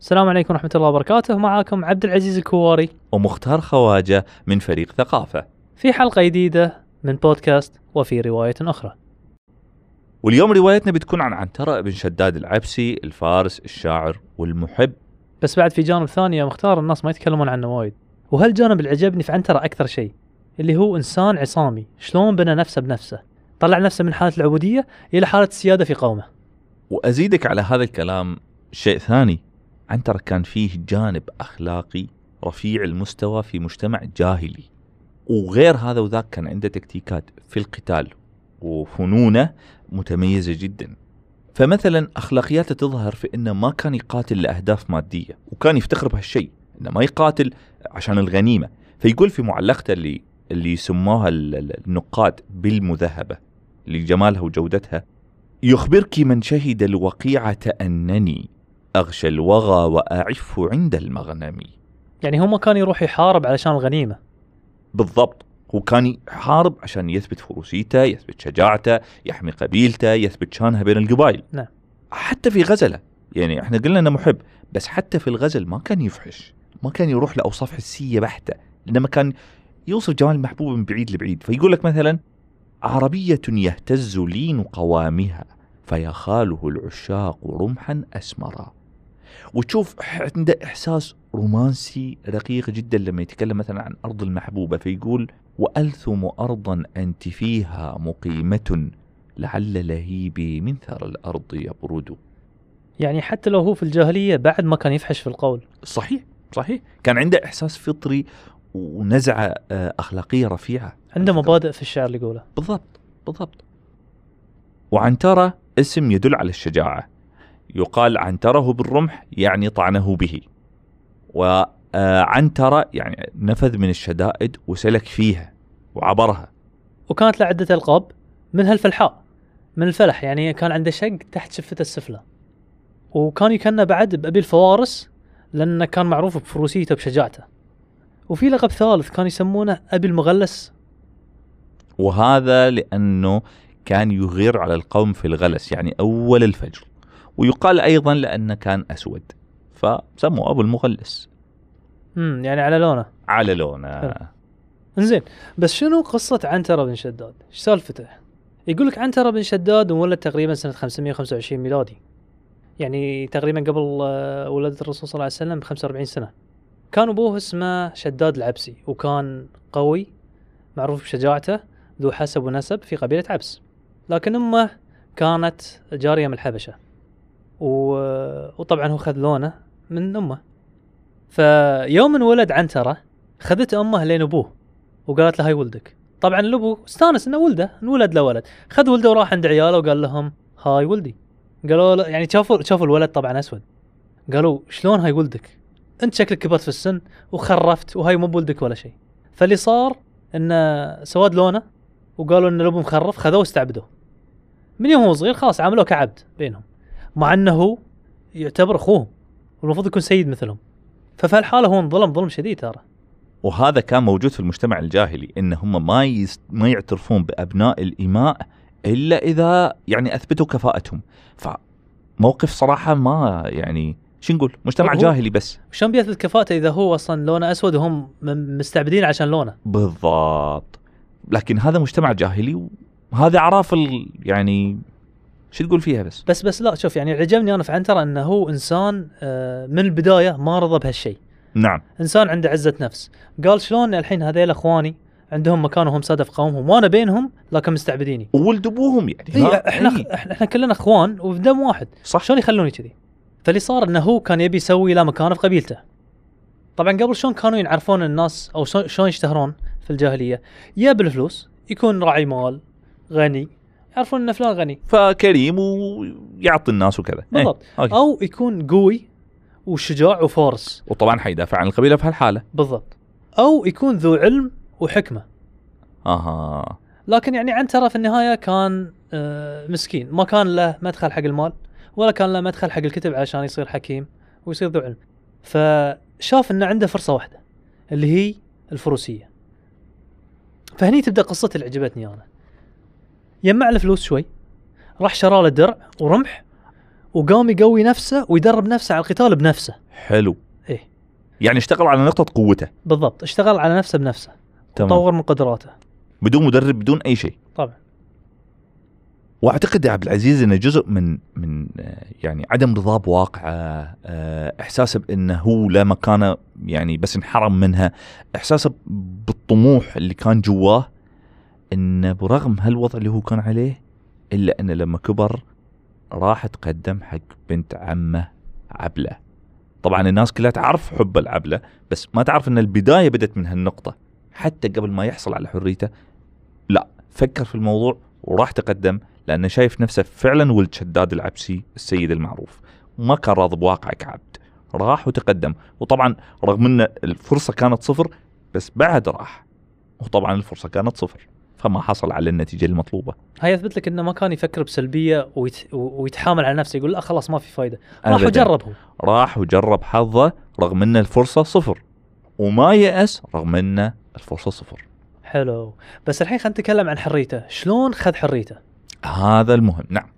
السلام عليكم ورحمة الله وبركاته. معاكم عبد العزيز الكواري. ومختار خواجة من فريق ثقافة. في حلقة جديدة من بودكاست وفي رواية أخرى. واليوم روايتنا بتكون عن عنترة بن شداد العبسي الفارس الشاعر والمحب. بس بعد في جانب ثاني يا مختار الناس ما يتكلمون عنه وايد. وهالجانب اللي عجبني في عنترة أكثر شيء؟ اللي هو إنسان عصامي. شلون بنى نفسه بنفسه؟ طلع نفسه من حالة العبودية إلى حالة السيادة في قومه. وأزيدك على هذا الكلام شيء ثاني. عنترة كان فيه جانب أخلاقي رفيع المستوى في مجتمع جاهلي. وغير هذا وذاك كان عنده تكتيكات في القتال وفنونه متميزة جدا. فمثلا أخلاقياته تظهر في أنه ما كان يقاتل لأهداف مادية وكان يفتخر بهالشيء أنه ما يقاتل عشان الغنيمة. فيقول في معلقته اللي اللي سموها ال- ال- النقاد بالمذهبة لجمالها وجودتها يخبرك من شهد الوقيعة أنني أغشى الوغى وأعف عند المغنم. يعني هو ما كان يروح يحارب علشان الغنيمة. بالضبط. هو كان يحارب عشان يثبت فروسيته يثبت شجاعته يحمي قبيلته يثبت شانها بين القبائل. نعم. حتى في غزلة. يعني إحنا قلنا إنه محب بس حتى في الغزل ما كان يفحش. ما كان يروح لأوصاف حسية بحتة. إنما كان يوصف جمال المحبوب من بعيد لبعيد. فيقول لك مثلا عربية يهتز لين قوامها فيخاله العشاق رمحا اسمرا وتشوف عنده إحساس رومانسي رقيق جدا لما يتكلم مثلا عن أرض المحبوبة فيقول وألثم ارضا أنت فيها مقيمة لعل لهيبي من ثرى الأرض يبرد. يعني حتى لو هو في الجاهلية بعد ما كان يفحش في القول. صحيح صحيح. كان عنده إحساس فطري ونزعة آه، أخلاقية رفيعة. عنده مبادئ في الشعر اللي يقوله. بالضبط بالضبط. وعنترة اسم يدل على الشجاعة. يقال عنتره بالرمح يعني طعنه به. وعنترة يعني نفذ من الشدائد وسلك فيها وعبرها. وكانت له عدة ألقاب منها الفلحاء من الفلح يعني كان عنده شق تحت شفته السفلى وكان يكنى بعد بأبي الفوارس لأنه كان معروف بفروسيته وبشجاعته. وفي لقب ثالث كان يسمونه أبي المغلس. وهذا لأنه كان يغير على القوم في الغلس يعني أول الفجر. ويقال أيضا لأنه كان أسود فسموا أبو المغلس امم يعني على لونه على لونه. إنزين بس شنو قصة عنترة بن شداد؟ إيش سالفته؟ يقول لك عنترة بن شداد انولد تقريبا سنة 525 ميلادي. يعني تقريبا قبل آه، ولادة الرسول صلى الله عليه وسلم ب 45 سنة. كان أبوه اسمه شداد العبسي وكان قوي معروف بشجاعته ذو حسب ونسب في قبيلة عبس. لكن أمه كانت جارية من الحبشة. وطبعا هو خذ لونه من أمه. فيوم انولد عنترة خذت أمه لين أبوه وقالت له هاي ولدك. طبعا الأبو استانس إنه ولده انولد له ولد. خذ ولده وراح عند عياله وقال لهم هاي ولدي. قالوا له يعني شافوا شافوا الولد طبعا أسود. قالوا شلون هاي ولدك؟ أنت شكلك كبرت في السن وخرفت وهاي مو بولدك ولا شيء. فاللي صار إنه سواد لونه وقالوا إن الأبو مخرف خذوه واستعبدوه. من يوم هو صغير خلاص عاملوه كعبد بينهم. مع أنه يعتبر أخوهم والمفروض يكون سيد مثلهم. ففي هالحاله هو انظلم ظلم شديد ترى. وهذا كان موجود في المجتمع الجاهلي إن هم ما يست... ما يعترفون بأبناء الإماء إلا إذا يعني أثبتوا كفاءتهم. فموقف صراحة ما يعني شو نقول؟ مجتمع جاهلي بس. شلون بيثبت كفاءته إذا هو أصلا لونه أسود وهم مستعبدين عشان لونه؟ بالضبط. لكن هذا مجتمع جاهلي وهذا عراف ال... يعني شو تقول فيها بس؟ بس بس لا شوف يعني عجبني أنا في عنترة إنه هو إنسان آه، من البداية ما رضى بهالشيء. نعم. إنسان عنده عزة نفس. قال شلون الحين هذيل أخواني عندهم مكان وهم ساده في قومهم وأنا بينهم لكن مستعبديني. وولد ابوهم يعني. اي ها؟ إحنا إي. إحنا إحنا كلنا إخوان وبدم واحد. صح. شلون يخلوني كذي؟ فاللي صار إنه هو كان يبي يسوي له مكانه في قبيلته. طبعا قبل شلون كانوا ينعرفون الناس أو شلون يشتهرون في الجاهلية؟ يا بالفلوس يكون راعي مال غني يعرفون إن فلان غني. فكريم ويعطي الناس وكذا. إيه. بالضبط. أوكي. أو يكون قوي وشجاع وفارس. وطبعا حيدافع عن القبيلة في هالحالة. بالضبط. أو يكون ذو علم وحكمة. أها. لكن يعني عنترة في النهاية كان آه، مسكين. ما كان له مدخل حق المال ولا كان له مدخل حق الكتب عشان يصير حكيم ويصير ذو علم. فشاف إنه عنده فرصة واحدة اللي هي الفروسية. فهني تبدأ قصتي اللي عجبتني أنا. يجمع له فلوس شوي. راح شرى له درع ورمح وقام يقوي نفسه ويدرب نفسه على القتال بنفسه. حلو. إيه. يعني اشتغل على نقطة قوته. بالضبط اشتغل على نفسه بنفسه. تمام. طور من قدراته. بدون مدرب بدون أي شيء. طبعا. وأعتقد يا عبد العزيز إنه جزء من من آه، يعني عدم رضاه بواقعه آه، احساسه بإنه هو لا مكانه يعني بس انحرم منها احساسه بالطموح اللي كان جواه انه برغم هالوضع اللي هو كان عليه إلا إنه لما كبر راح تقدم حق بنت عمه عبلة. طبعا الناس كلها تعرف حب العبلة بس ما تعرف إن البداية بدت من هالنقطة. حتى قبل ما يحصل على حريته لا فكر في الموضوع وراح تقدم لأنه شايف نفسه فعلا ولد شداد العبسي السيد المعروف. وما كان راضي بواقعه كعبد. راح وتقدم. وطبعا رغم إن الفرصة كانت صفر بس بعد راح. وطبعا الفرصة كانت صفر. فما حصل على النتيجة المطلوبة. هاي يثبت لك إنه ما كان يفكر بسلبية ويت... ويتحامل على نفسه يقول لا خلاص ما في فايدة. راح. وجرب هو راح وجرب حظه رغم إن الفرصة صفر. وما يأس رغم إن الفرصة صفر. حلو. بس الحين خلينا نتكلم عن حريته. شلون خذ حريته؟ هذا المهم. نعم.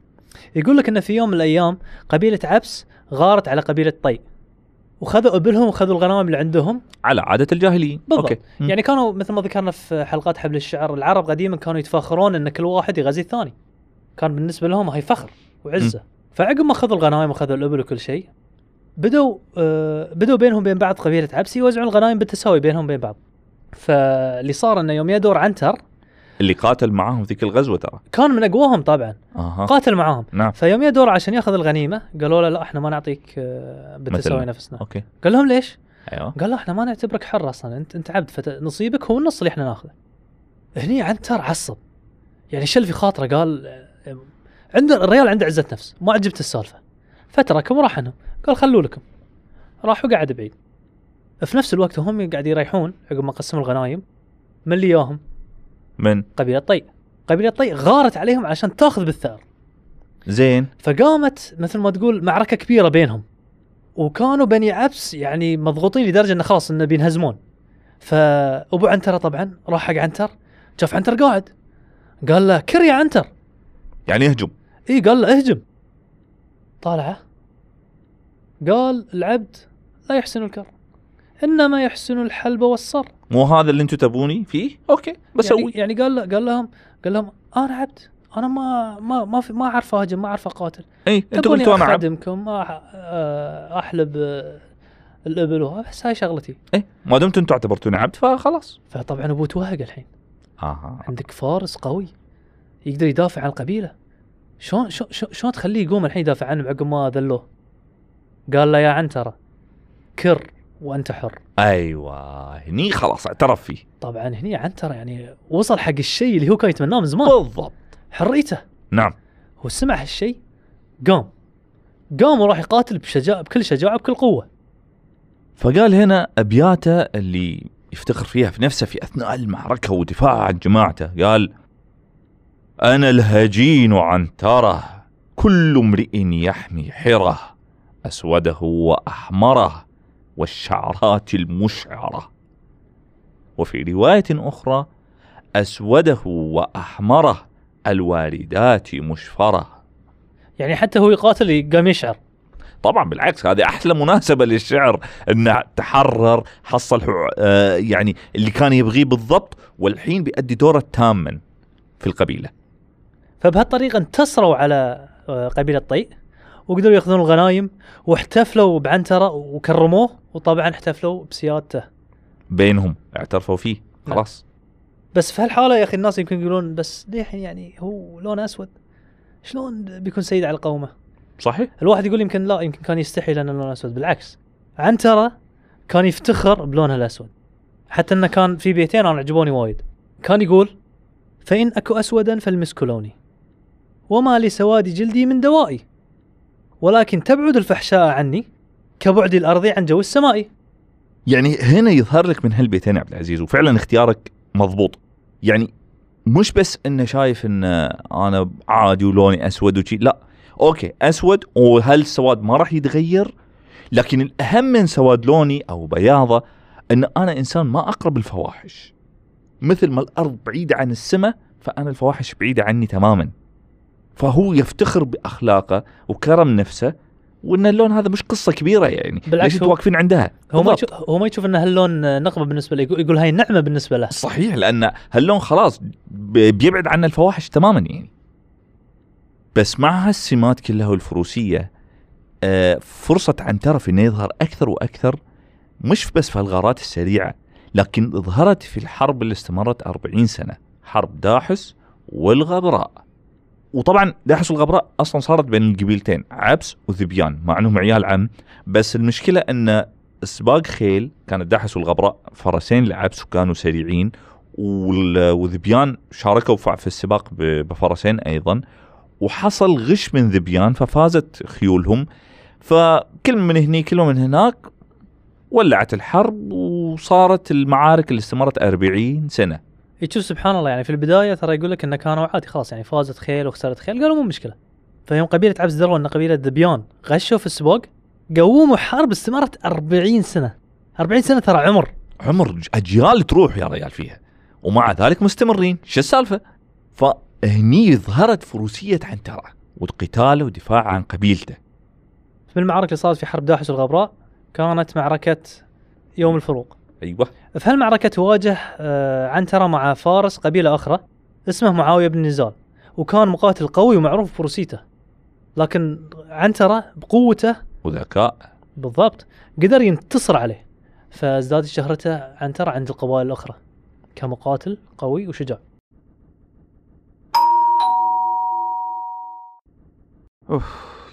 يقول لك إنه في يوم من الأيام قبيلة عبس غارت على قبيلة طي وخذوا ابلهم وخذوا الغنائم اللي عندهم. على عادة الجاهليين. بالضبط. أوكي. مم. يعني كانوا مثل ما ذكرنا في حلقات حبل الشعر العرب قديما كانوا يتفاخرون إن كل واحد يغزي الثاني. كان بالنسبة لهم هاي فخر وعزة. فعقب ما اخذوا الغنائم واخذوا الأبل وكل شيء بدوا آه بدوا بينهم بين بعض قبيلة عبس يوزعون الغنائم بالتساوي بينهم بين بعض. فاللي صار إنه يوم يدور عنتر اللي قاتل معاهم ذيك الغزوة ترى. كان من أقواهم طبعا. أها. قاتل معاهم. نعم. فيوم يدور عشان يأخذ الغنيمة قالوا له لا إحنا ما نعطيك آه، بالتساوي مثلاً. نفسنا. أوكي. قال لهم ليش؟ أيوه. قال لا إحنا ما نعتبرك حر أصلا أنت أنت عبد فنصيبك هو النص اللي إحنا ناخذه. هني عنتر عصب. يعني شل في خاطره قال آه، عنده الريال عنده عزة نفس ما عجبت السالفة. فتركهم وراح عنهم. قال خلوا لكم. راح وقعد بعيد. في نفس الوقت هم قاعد يريحون عقب ما قسموا الغنايم. من اللي ياهم. من؟ قبيلة طي قبيلة طي غارت عليهم عشان تاخذ بالثار. زين. فقامت مثل ما تقول معركة كبيرة بينهم. وكانوا بني عبس يعني مضغوطين لدرجة إنه خلاص إنه بينهزمون. فأبو عنتره طبعا راح حق عنتر. شاف عنتر قاعد. قال له كر يا عنتر. يعني يهجم إي قال له اهجم. طالعه. قال العبد لا يحسن الكر. إنما يحسن الحلب والصر. مو هذا اللي أنتم تبوني فيه؟ أوكي بسوي يعني, يعني قال له قال لهم قال لهم أنا عبد أنا ما ما ما في ما أعرف أهجم ما أعرف أقاتل. اي أنتم قلتوا أنا عبد اخدمكم آه، أحلب آه، الإبل بس هاي شغلتي. اي ما دمتم أنتم اعتبرتوني عبد فخلاص. فطبعا أبوه توهق الحين. آها. عندك فارس قوي يقدر يدافع عن القبيلة. شلون شلون تخليه يقوم الحين يدافع عنهم عقب ما ذلوه؟ قال له يا عنترة كر. وأنت حر. أيوه هني خلاص اعترف فيه. طبعا هني عنتره يعني وصل حق الشيء اللي هو كان يتمناه من زمان. بالضبط. حريته. نعم. هو سمع هالشيء قام. قام وراح يقاتل بشجاعة بكل شجاعة بكل قوة. فقال هنا أبياته اللي يفتخر فيها في نفسه في أثناء المعركة ودفاعه عن جماعته قال أنا الهجين عنتره كل امرئ يحمي حرة أسوده وأحمره. والشعرات المشعرة. وفي رواية أخرى أسوده وأحمره الواردات مشفرة. يعني حتى هو يقاتل قام يشعر. طبعا بالعكس هذه أحلى مناسبة للشعر انه تحرر حصل آه يعني اللي كان يبغيه بالضبط والحين بيأدي دوره تاما في القبيلة. فبهالطريقة انتصروا على آه، قبيلة طي وقدروا ياخذون الغنايم واحتفلوا بعنتره وكرموه وطبعا احتفلوا بسيادته. بينهم اعترفوا فيه نعم. خلاص. بس في هالحالة يا أخي الناس يمكن يقولون بس ليه يعني هو لونه أسود؟ شلون بيكون سيد على قومه؟ صحيح. الواحد يقول يمكن لا يمكن كان يستحي لأنه لونه أسود. بالعكس عنتره كان يفتخر بلونه الأسود. حتى إنه كان في بيتين أنا عجبوني وايد. كان يقول فإن أكو أسودا فالمسك لوني وما لسواد جلدي من دوائي. ولكن تبعد الفحشاء عني كبعد الأرض عن جو السماء. يعني هنا يظهر لك من هالبيتين عبد العزيز وفعلا اختيارك مضبوط. يعني مش بس إنه شايف إن أنا عادي ولوني أسود وشي لا. أوكي أسود وهالسواد ما راح يتغير؟ لكن الأهم من سواد لوني أو بياضة إن أنا إنسان ما أقرب الفواحش. مثل ما الأرض بعيدة عن السماء فأنا الفواحش بعيدة عني تماما. فهو يفتخر بأخلاقه وكرم نفسه وإن اللون هذا مش قصة كبيرة يعني بالعكس ليش أنتوا واقفين عندها؟ هو ما. يشوف هو ما يشوف إن هاللون نقمه بالنسبة له يقول, هاي نعمة بالنسبة له. صحيح لأن هاللون خلاص بيبعد عنا الفواحش تماما يعني. بس مع هالسمات كلها والفروسية آه، فرصة عنتره في إنه يظهر أكثر وأكثر مش بس في الغارات السريعة لكن ظهرت في الحرب اللي استمرت 40 سنة حرب داحس والغبراء. وطبعا داحس والغبراء أصلا صارت بين القبيلتين عبس وذبيان مع أنهم عيال عم. بس المشكلة إن سباق خيل كانت داحس والغبراء فرسين لعبس وكانوا سريعين والذبيان شاركوا في السباق بفرسين أيضا. وحصل غش من ذبيان ففازت خيولهم. فكل من هني كل من هناك ولعت الحرب وصارت المعارك اللي استمرت 40 سنة. يشوف سبحان الله يعني في البداية ترى يقول لك إنه كانوا عادي خلاص يعني فازت خيل وخسرت خيل قالوا مو مشكلة. فيوم قبيلة عبس دروا ان قبيلة ذبيان غشوا في السباق قوموا حرب استمرت 40 سنة. 40 سنة ترى عمر. عمر أجيال تروح يا ريال فيها. ومع ذلك مستمرين. شو السالفة؟ فهني ظهرت فروسية عنتره والقتال ودفاع عن قبيلته. من المعارك اللي صارت في حرب داحس والغبراء كانت معركة يوم الفروق. أيوه. في هالمعركة تواجه آه، عنترة مع فارس قبيلة أخرى اسمه معاوية بن نزال وكان مقاتل قوي ومعروف بفروسيته لكن عنترة بقوته وذكاء. بالضبط قدر ينتصر عليه فازدادت شهرته عنترة عند القبائل الأخرى كمقاتل قوي وشجاع. أوف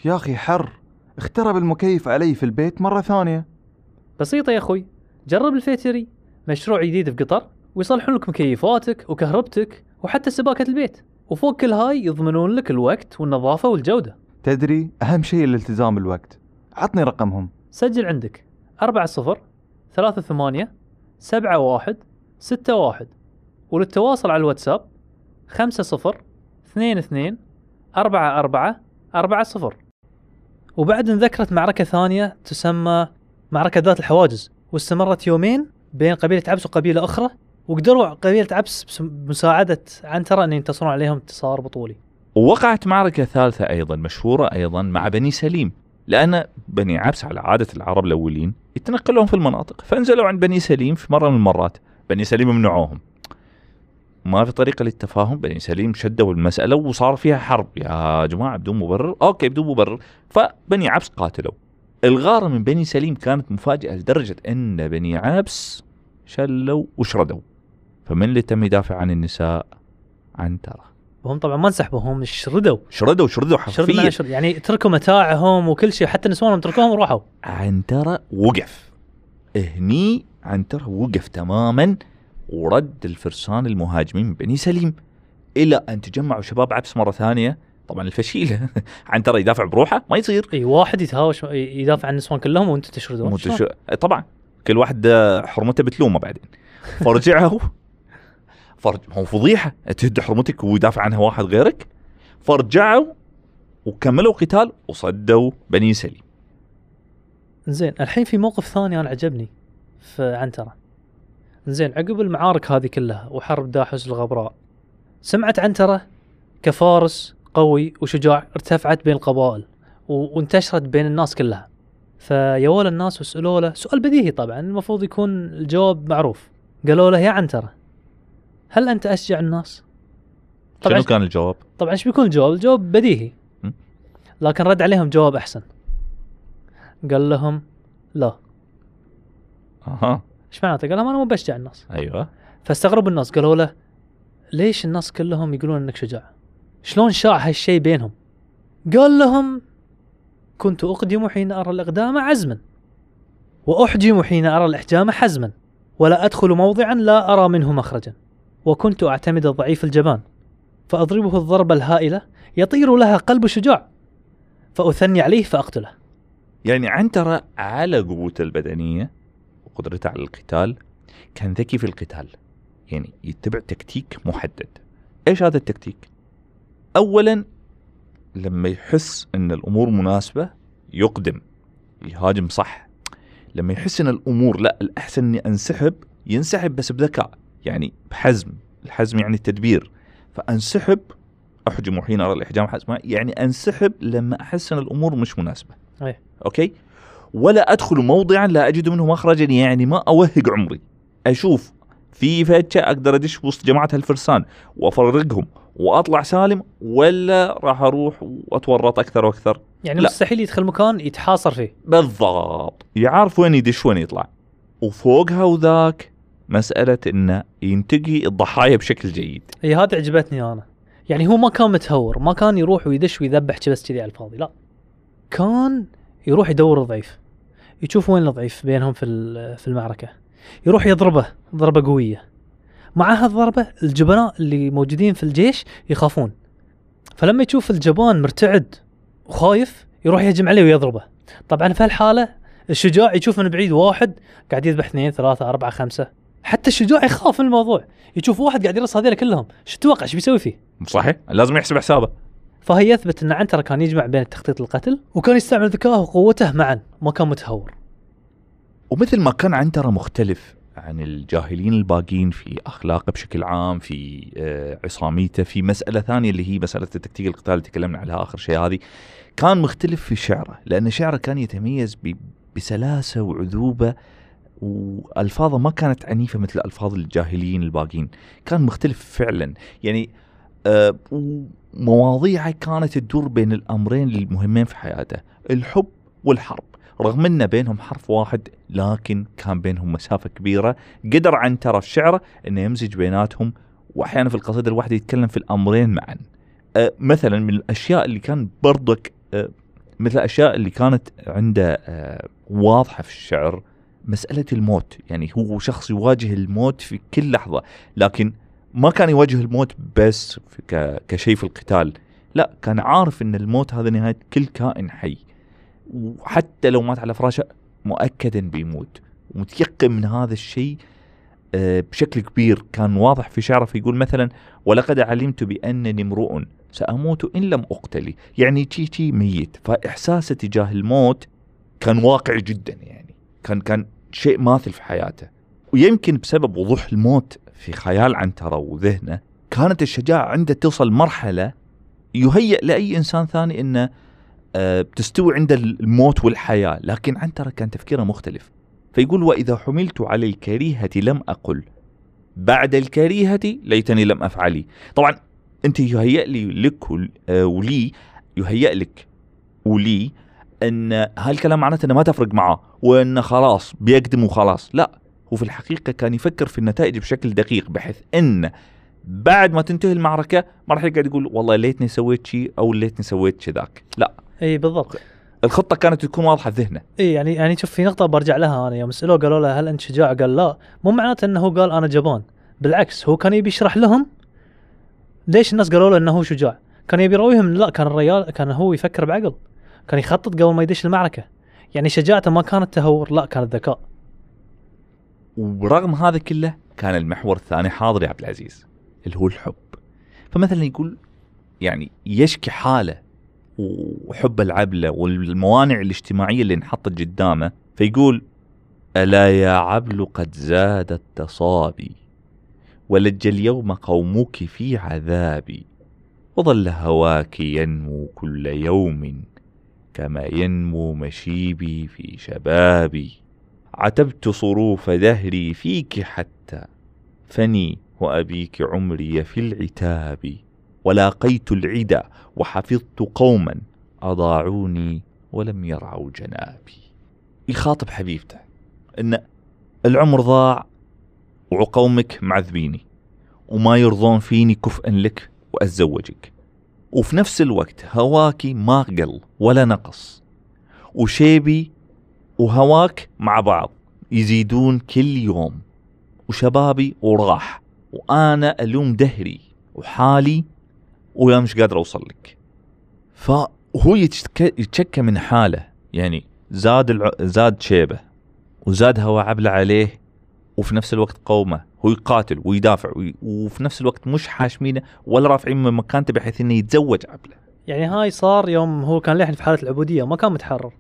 يا أخي حر. اخترب المكيف علي في البيت مرة ثانية. بسيطة يا أخوي. جرب الفيتري. مشروع جديد في قطر ويصلحون لك مكيفاتك وكهربتك وحتى سباكة البيت. وفوق كل هاي يضمنون لك الوقت والنظافة والجودة. تدري أهم شيء الالتزام بالوقت عطني رقمهم. سجل عندك أربعة صفر ثلاثة ثمانية سبعة واحد ستة واحد. وللتواصل على الواتساب خمسة صفر اثنين اثنين أربعة أربعة أربعة صفر. وبعد انذكرت معركة ثانية تسمى معركة ذات الحواجز. واستمرت يومين بين قبيلة عبس وقبيلة أخرى وقدروا قبيلة عبس بس- بمساعدة عنترة أن ينتصرون عليهم انتصار بطولي. ووقعت معركة ثالثة أيضا مشهورة أيضا مع بني سليم لأن بني عبس على عادة العرب الأولين يتنقلون في المناطق فانزلوا عند بني سليم في مرة من المرات. بني سليم منعوهم ما في طريقة للتفاهم بني سليم شدوا المسألة وصار فيها حرب. يا جماعة بدون مبرر. أوكي بدون مبرر. فبني عبس قاتلوا. الغارة من بني سليم كانت مفاجئة لدرجة أن بني عبس شلوا وشردوا. فمن اللي تم يدافع عن النساء؟ عنترة وهم طبعا ما انسحبوا هم شردوا. شردوا شردوا شرد حرفيا شرد يعني تركوا متاعهم وكل شيء حتى نسوانهم تركوهم وراحوا عنترة وقف. هني عنترة وقف تماما ورد الفرسان المهاجمين من بني سليم إلى أن تجمعوا شباب عبس مرة ثانية. طبعا الفشيلة. عنترة يدافع بروحه ما يصير. إي واحد يتهاوش يدافع عن النسوان كلهم وأنتم تشردون؟ تشو... طبعا. كل واحد آه، حرمته بتلومه بعدين. فرجعوا فرج هو فضيحة. تهد حرمتك ويدافع عنها واحد غيرك. فرجعوا وكملوا قتال وصدوا بني سليم. زين الحين في موقف ثاني أنا عجبني في عنترة زين عقب المعارك هذه كلها وحرب داحس الغبراء سمعت عنترة كفارس قوي وشجاع ارتفعت بين القبائل وانتشرت بين الناس كلها فيوال الناس وسألوا له سؤال بديهي طبعا المفروض يكون الجواب معروف قالوا له يا عنترة هل أنت أشجع الناس؟ طبعا شنو كان الجواب؟ طبعا إيش بيكون الجواب؟ الجواب بديهي. لكن رد عليهم جواب أحسن قال لهم لا أها إيش معناته؟ قال لهم أنا مو بشجع الناس أيوه فاستغربوا الناس قالوا له ليش الناس كلهم يقولون إنك شجاع؟ شلون شاع هالشيء بينهم؟ قال لهم كنت أقدم حين أرى الإقدام عزما وأحجم حين أرى الإحجام حزما ولا أدخل موضعا لا أرى منه مخرجا وكنت أعتمد ضعيف الجبان فأضربه الضربه الهائلة يطير لها قلب شجاع فأثني عليه فأقتله. يعني عنترة على قوته البدنية وقدرته على القتال كان ذكي في القتال. يعني يتبع تكتيك محدد. إيش هذا التكتيك؟ اولا لما يحس إن الأمور مناسبة يقدم يهاجم صح. لما يحس إن الأمور لا الأحسن إني أنسحب ينسحب بس بذكاء يعني بحزم. الحزم يعني التدبير. فأنسحب أحجم حين أرى الإحجام حزما يعني أنسحب لما أحس إن الأمور مش مناسبة. إيه. أوكي؟ ولا أدخل موضعا لا أجد منه مخرجا يعني ما أوهق عمري. أشوف في فتشة أقدر أدش وسط جماعة الفرسان وافرقهم وأطلع سالم ولا راح أروح وأتورط أكثر وأكثر؟ يعني لا. مستحيل يدخل مكان يتحاصر فيه. بالضبط. يعرف وين يدش وين يطلع. وفوقها وذاك مسألة إنه ينتقي الضحايا بشكل جيد. إي هذه عجبتني أنا. يعني هو ما كان متهور ما كان يروح ويدش ويذبح بس كذي على الفاضي لا. كان يروح يدور الضعيف يشوف وين الضعيف بينهم في في المعركة. يروح يضربه ضربة قوية. مع هالضربة الجبناء اللي موجودين في الجيش يخافون. فلما يشوف الجبان مرتعد وخايف يروح يهجم عليه ويضربه. طبعا في هالحالة الشجاع يشوف من بعيد واحد قاعد يذبح اثنين ثلاثة أربعة خمسة. حتى الشجاع يخاف من الموضوع. يشوف واحد قاعد يرص هذول كلهم. شو تتوقع؟ إيش بيسوي فيه؟ صحيح. لازم يحسب حسابه. فهي يثبت إن عنترة كان يجمع بين تخطيط القتل وكان يستعمل ذكائه وقوته معا ما كان متهور. ومثل ما كان عنترة مختلف عن الجاهلين الباقين في اخلاقه بشكل عام في آه، عصاميته في مسألة ثانية اللي هي مسألة التكتيك القتال اللي تكلمنا عليها آخر شيء هذه. كان مختلف في شعره لأن شعره كان يتميز بسلاسة وعذوبة وألفاظه ما كانت عنيفة مثل ألفاظ الجاهليين الباقين. كان مختلف فعلا. يعني آه، مواضيعه كانت تدور بين الأمرين المهمين في حياته الحب والحرب. رغم إن بينهم حرف واحد لكن كان بينهم مسافة كبيرة. قدر عنترة في شعره إنه يمزج بيناتهم وأحيانا في القصيدة الواحدة يتكلم في الأمرين معا. أه مثلا من الأشياء اللي كان برضك أه مثل الأشياء اللي كانت عنده أه واضحة في الشعر مسألة الموت. يعني هو شخص يواجه الموت في كل لحظة لكن ما كان يواجه الموت بس كشيء في القتال. لا كان عارف إن الموت هذا نهاية كل كائن حي. وحتى لو مات على فراشه مؤكدا بيموت. ومتيقن من هذا الشيء آه، بشكل كبير. كان واضح في شعره فيقول مثلا ولقد علمت بأنني امرؤ سأموت إن لم أقتل. يعني تشي تشي ميت. فإحساسه تجاه الموت كان واقعي جدا يعني. كان كان شيء ماثل في حياته. ويمكن بسبب وضوح الموت في خيال عنترة وذهنه كانت الشجاعة عنده توصل مرحلة يهيئ لأي إنسان ثاني أنه آه، تستوي عند الموت والحياة لكن عنترة كان تفكيره مختلف. فيقول وإذا حملت على الكريهة لم أقل. بعد الكريهة ليتني لم أفعلي طبعا أنت يهيئ لي لك آه، ولي يهيئ لك ولي أن هالكلام معناته أنه ما تفرق معه وأنه خلاص بيقدم وخلاص. لا هو في الحقيقة كان يفكر في النتائج بشكل دقيق بحيث أن بعد ما تنتهي المعركة ما راح يقعد يقول والله ليتني سويت شيء أو ليتني سويت كذاك لا. إي بالضبط. الخطة كانت تكون واضحة في ذهنه. إي يعني يعني شوف في نقطة برجع لها أنا يوم سألوه قالوا له هل أنت شجاع؟ قال لا. مو معناته إنه هو قال أنا جبان. بالعكس هو كان يبي يشرح لهم ليش الناس قالوا له إنه هو شجاع؟ كان يبي يراويهم إن لا كان الرجال كان هو يفكر بعقل. كان يخطط قبل ما يدش المعركة. يعني شجاعته ما كانت تهور لا كانت ذكاء ورغم هذا كله كان المحور الثاني حاضر يا عبد العزيز اللي هو الحب. فمثلا يقول يعني يشكي حاله وحب العبلة والموانع الاجتماعية اللي انحطت قدامه فيقول ألا يا عبل قد زاد التصابي ولج اليوم قومك في عذابي وظل هواك ينمو كل يوم كما ينمو مشيبي في شبابي. عتبت صروف دهري فيك حتى فني وأبيك عمري في العتاب. ولاقيت العدا وحفظت قوما أضاعوني ولم يرعوا جنابي. يخاطب حبيبته إن العمر ضاع وقومك معذبيني وما يرضون فيني كفءا لك وأتزوجك. وفي نفس الوقت هواكي ما قل ولا نقص وشيبي وهواك مع بعض يزيدون كل يوم وشبابي وراح وأنا ألوم دهري وحالي ويا مش قادر أوصل لك. فهو يتشك- يتشكى من حاله يعني زاد الع... زاد شيبه وزاد هوا عبله عليه وفي نفس الوقت قومه هو يقاتل ويدافع وي... وفي نفس الوقت مش حاشمينه ولا رافعين من مكانته بحيث إنه يتزوج عبله. يعني هاي صار يوم هو كان لحن في حالة العبودية ما كان متحرر.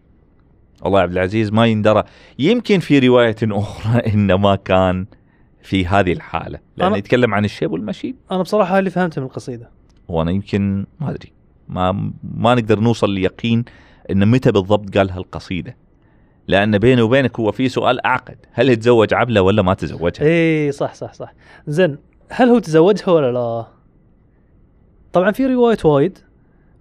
والله عبد العزيز ما يندرى. يمكن في رواية أخرى إنه ما كان في هذه الحالة لأنه يتكلم عن الشيب والمشيب. أنا بصراحة هاي اللي فهمته من القصيدة. وأنا يمكن ما ادري. ما ما نقدر نوصل ليقين انه متى بالضبط قال هالقصيدة. لأن بيني وبينك هو في سؤال أعقد. هل تزوج عبله ولا ما تزوجها؟ إي صح صح صح. زين هل هو تزوجها ولا لا؟ طبعا في روايات وايد.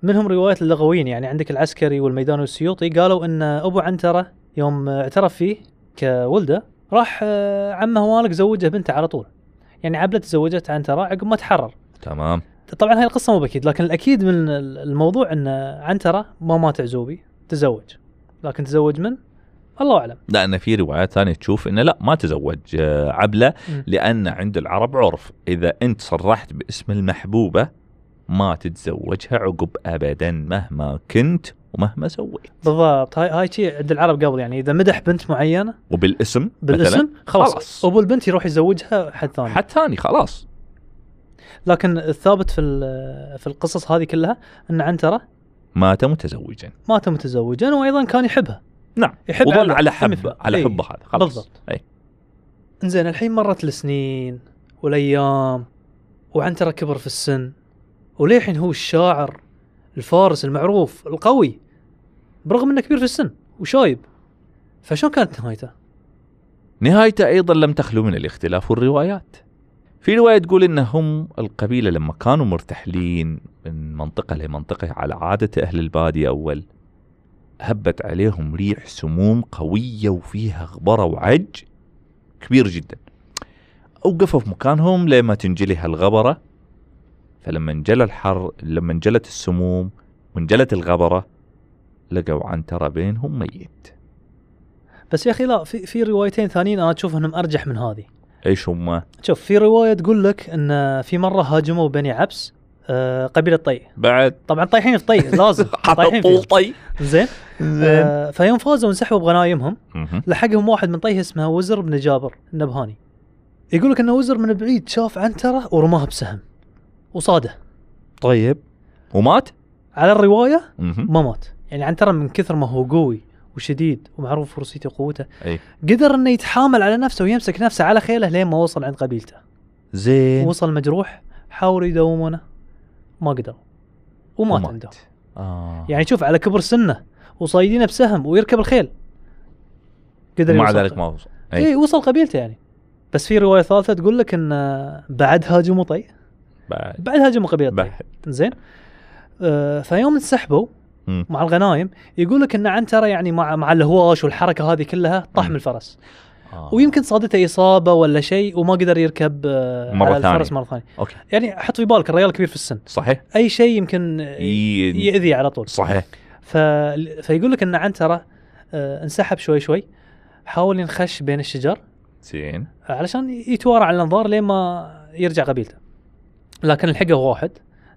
منهم روايات اللغويين يعني عندك العسكري والميدان والسيوطي قالوا إن أبو عنترة يوم اعترف فيه كولده راح آه، عمه مالك زوجه بنته على طول. يعني عبلة تزوجت عنترة عقب ما تحرر. تمام. طبعا هاي القصة مو بأكيد لكن الأكيد من الموضوع إن عنترة ما مات عزوبي تزوج. لكن تزوج من؟ الله أعلم. لأن في روايات ثانية تشوف إنه لا ما تزوج آه، عبلة. لأن عند العرب عرف إذا أنت صرحت باسم المحبوبة ما تتزوجها عقب ابدا مهما كنت ومهما سويت. بالضبط. هاي هاي شيء عند العرب قبل يعني إذا مدح بنت معينة وبالاسم بالاسم خلاص, خلاص. أبو البنت يروح يزوجها حد ثاني. حد ثاني خلاص. لكن الثابت في في القصص هذه كلها إن عنترة مات متزوجا مات متزوجا وأيضا كان يحبها نعم يحب وظل. على يحب حب يحبها. على. حبه هذا خلاص بالضبط. اي إنزين الحين مرت السنين والأيام وعنترة كبر في السن وللحين هو الشاعر الفارس المعروف القوي برغم إنه كبير في السن وشايب فشلون كانت نهايته؟ نهايته أيضا لم تخلو من الاختلاف والروايات في رواية تقول إنهم القبيلة لما كانوا مرتحلين من منطقة لمنطقة على عادة أهل البادية أول هبت عليهم ريح سموم قوية وفيها غبرة وعج كبير جدا. أوقفوا في مكانهم لما تنجلي هالغبرة. فلما انجلى الحر لما انجلت السموم وانجلت الغبرة لقوا عنترة بينهم ميت. بس يا أخي لا في في روايتين ثانيين أنا أشوف انهم أرجح من هذه. إيش هم؟ شوف في رواية تقول لك إن في مرة هاجموا بني عبس آه قبيلة طي. بعد؟ طبعا طايحين في طي لازم طايحين طول فيهم. طي. زين. آه فيوم فازوا وانسحبوا بغنايمهم. مهم. لحقهم واحد من طيه اسمه وزر بن جابر النبهاني. يقول لك إن وزر من بعيد شاف عنترة ورماها بسهم وصاده. طيب. ومات؟ على الرواية. ما مات. يعني عنترة من كثر ما هو قوي وشديد ومعروف فرسيته وقوته أي. قدر إنه يتحامل على نفسه ويمسك نفسه على خيله لين ما وصل عند قبيلته. زين. وصل مجروح حاولوا يداومونه. ما قدروا ومات ومات. عندهم آه. يعني شوف على كبر سنه وصايدينه بسهم ويركب الخيل. قدر ومع. ذلك ما وصل. أي. اي وصل قبيلته يعني. بس في رواية ثالثة تقول لك إن بعد هاجموا طي بعد. بعد هاجموا قبيلة طي بعد. زين. آه فيوم انسحبوا مع الغنايم يقول لك إن عنترة يعني مع مع الهواش والحركة هذه كلها طاح. من الفرس. آه. ويمكن صادته إصابة ولا شيء وما قدر يركب آه مرة على الفرس ثانية. مرة ثانية. أوكي. يعني حط في بالك الرجال كبير في السن. صحيح. أي شيء يمكن ي... ياذي على طول. صحيح. ف... فيقول لك إن عنترة آه انسحب شوي شوي حاول ينخش بين الشجر زين. علشان يتوارى على الأنظار لين ما يرجع قبيلته. لكن لحقه واحد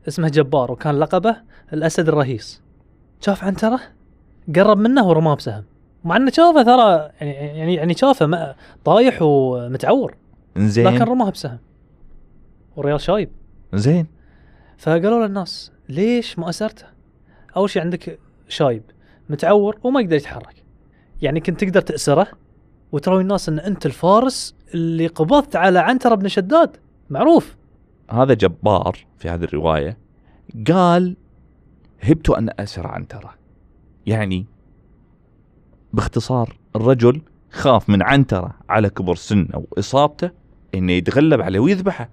اسمه جبار وكان لقبه الأسد الرهيس. شاف عنتره قرب منه ورماه بسهم. مع إنه شافه ترى يعني يعني يعني شافه طايح ومتعور. زين. لكن رماه بسهم. والريال شايب. زين. فقالوا له الناس ليش ما أسرته؟ أول شيء عندك شايب متعور وما يقدر يتحرك. يعني كنت تقدر تأسره وتراوي الناس إن أنت الفارس اللي قبضت على عنتره بن شداد. معروف. هذا جبار في هذه الرواية. قال هبت أن اسر عنتره يعني باختصار الرجل خاف من عنتره على كبر سنه واصابته إنه يتغلب عليه ويذبحه.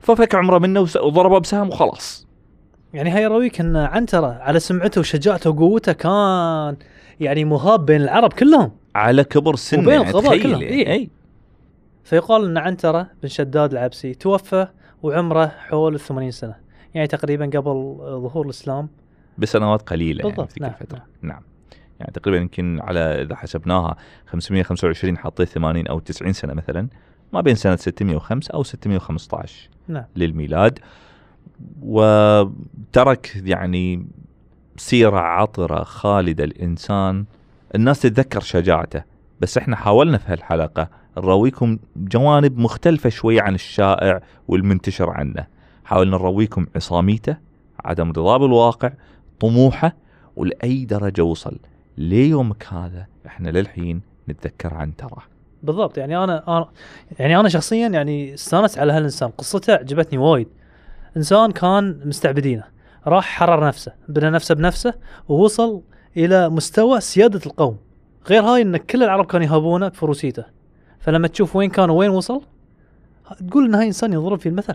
ففك عمره منه وضربه بسهم وخلاص. يعني هاي يراويك إن عنتره على سمعته وشجاعته وقوته كان يعني مهاب بين العرب كلهم. على كبر سنه وبين يعني القضاء تخيل كلهم، يعني. إيه. أي. فيقال إن عنتره بن شداد العبسي توفى وعمره حول ال 80 سنة يعني تقريبا قبل ظهور الإسلام. بسنوات قليلة يعني بالضبط، في تلك نعم، الفترة نعم. يعني تقريبا يمكن على إذا حسبناها 525 حطيت 80 أو 90 سنة مثلا ما بين سنة 605 أو 615 نعم. للميلاد. وترك يعني سيرة عطرة خالدة الإنسان. الناس تتذكر شجاعته. بس إحنا حاولنا في هالحلقة نراويكم جوانب مختلفة شوي عن الشائع والمنتشر عنه. حاولنا نراويكم عصاميته عدم رضاه بالواقع طموحه ولأي درجة وصل. ليومك هذا إحنا للحين نتذكر عن ترى بالضبط. يعني أنا يعني أنا شخصيا يعني استانست على هالإنسان. قصته عجبتني وايد. إنسان كان مستعبدينه. راح حرر نفسه بنى نفسه بنفسه ووصل إلى مستوى سيادة القوم. غير هاي إن كل العرب كانوا يهابونه بفروسيته فلما تشوف وين كان وين وصل تقول إن هاي إنسان يضرب في المثل.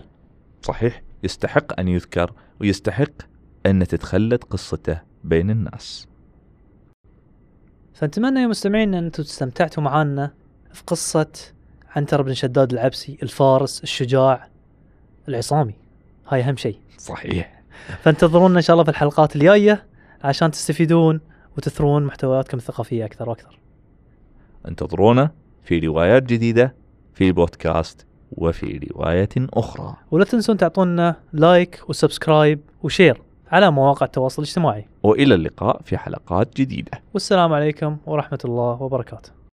صحيح. يستحق أن يذكر ويستحق أن تتخلد قصته بين الناس. فنتمنى يا مستمعين أنتم استمتعتوا معانا في قصة عنتر بن شداد العبسي الفارس الشجاع العصامي. هاي أهم شيء. صحيح. فانتظرونا إن شاء الله في الحلقات الجاية عشان تستفيدون وتثرون محتوياتكم الثقافية أكثر وأكثر. انتظرونا في روايات جديدة في البودكاست وفي رواية أخرى. ولا تنسون تعطونا like و subscribe و share. على مواقع التواصل الاجتماعي. وإلى اللقاء في حلقات جديدة. والسلام عليكم ورحمة الله وبركاته.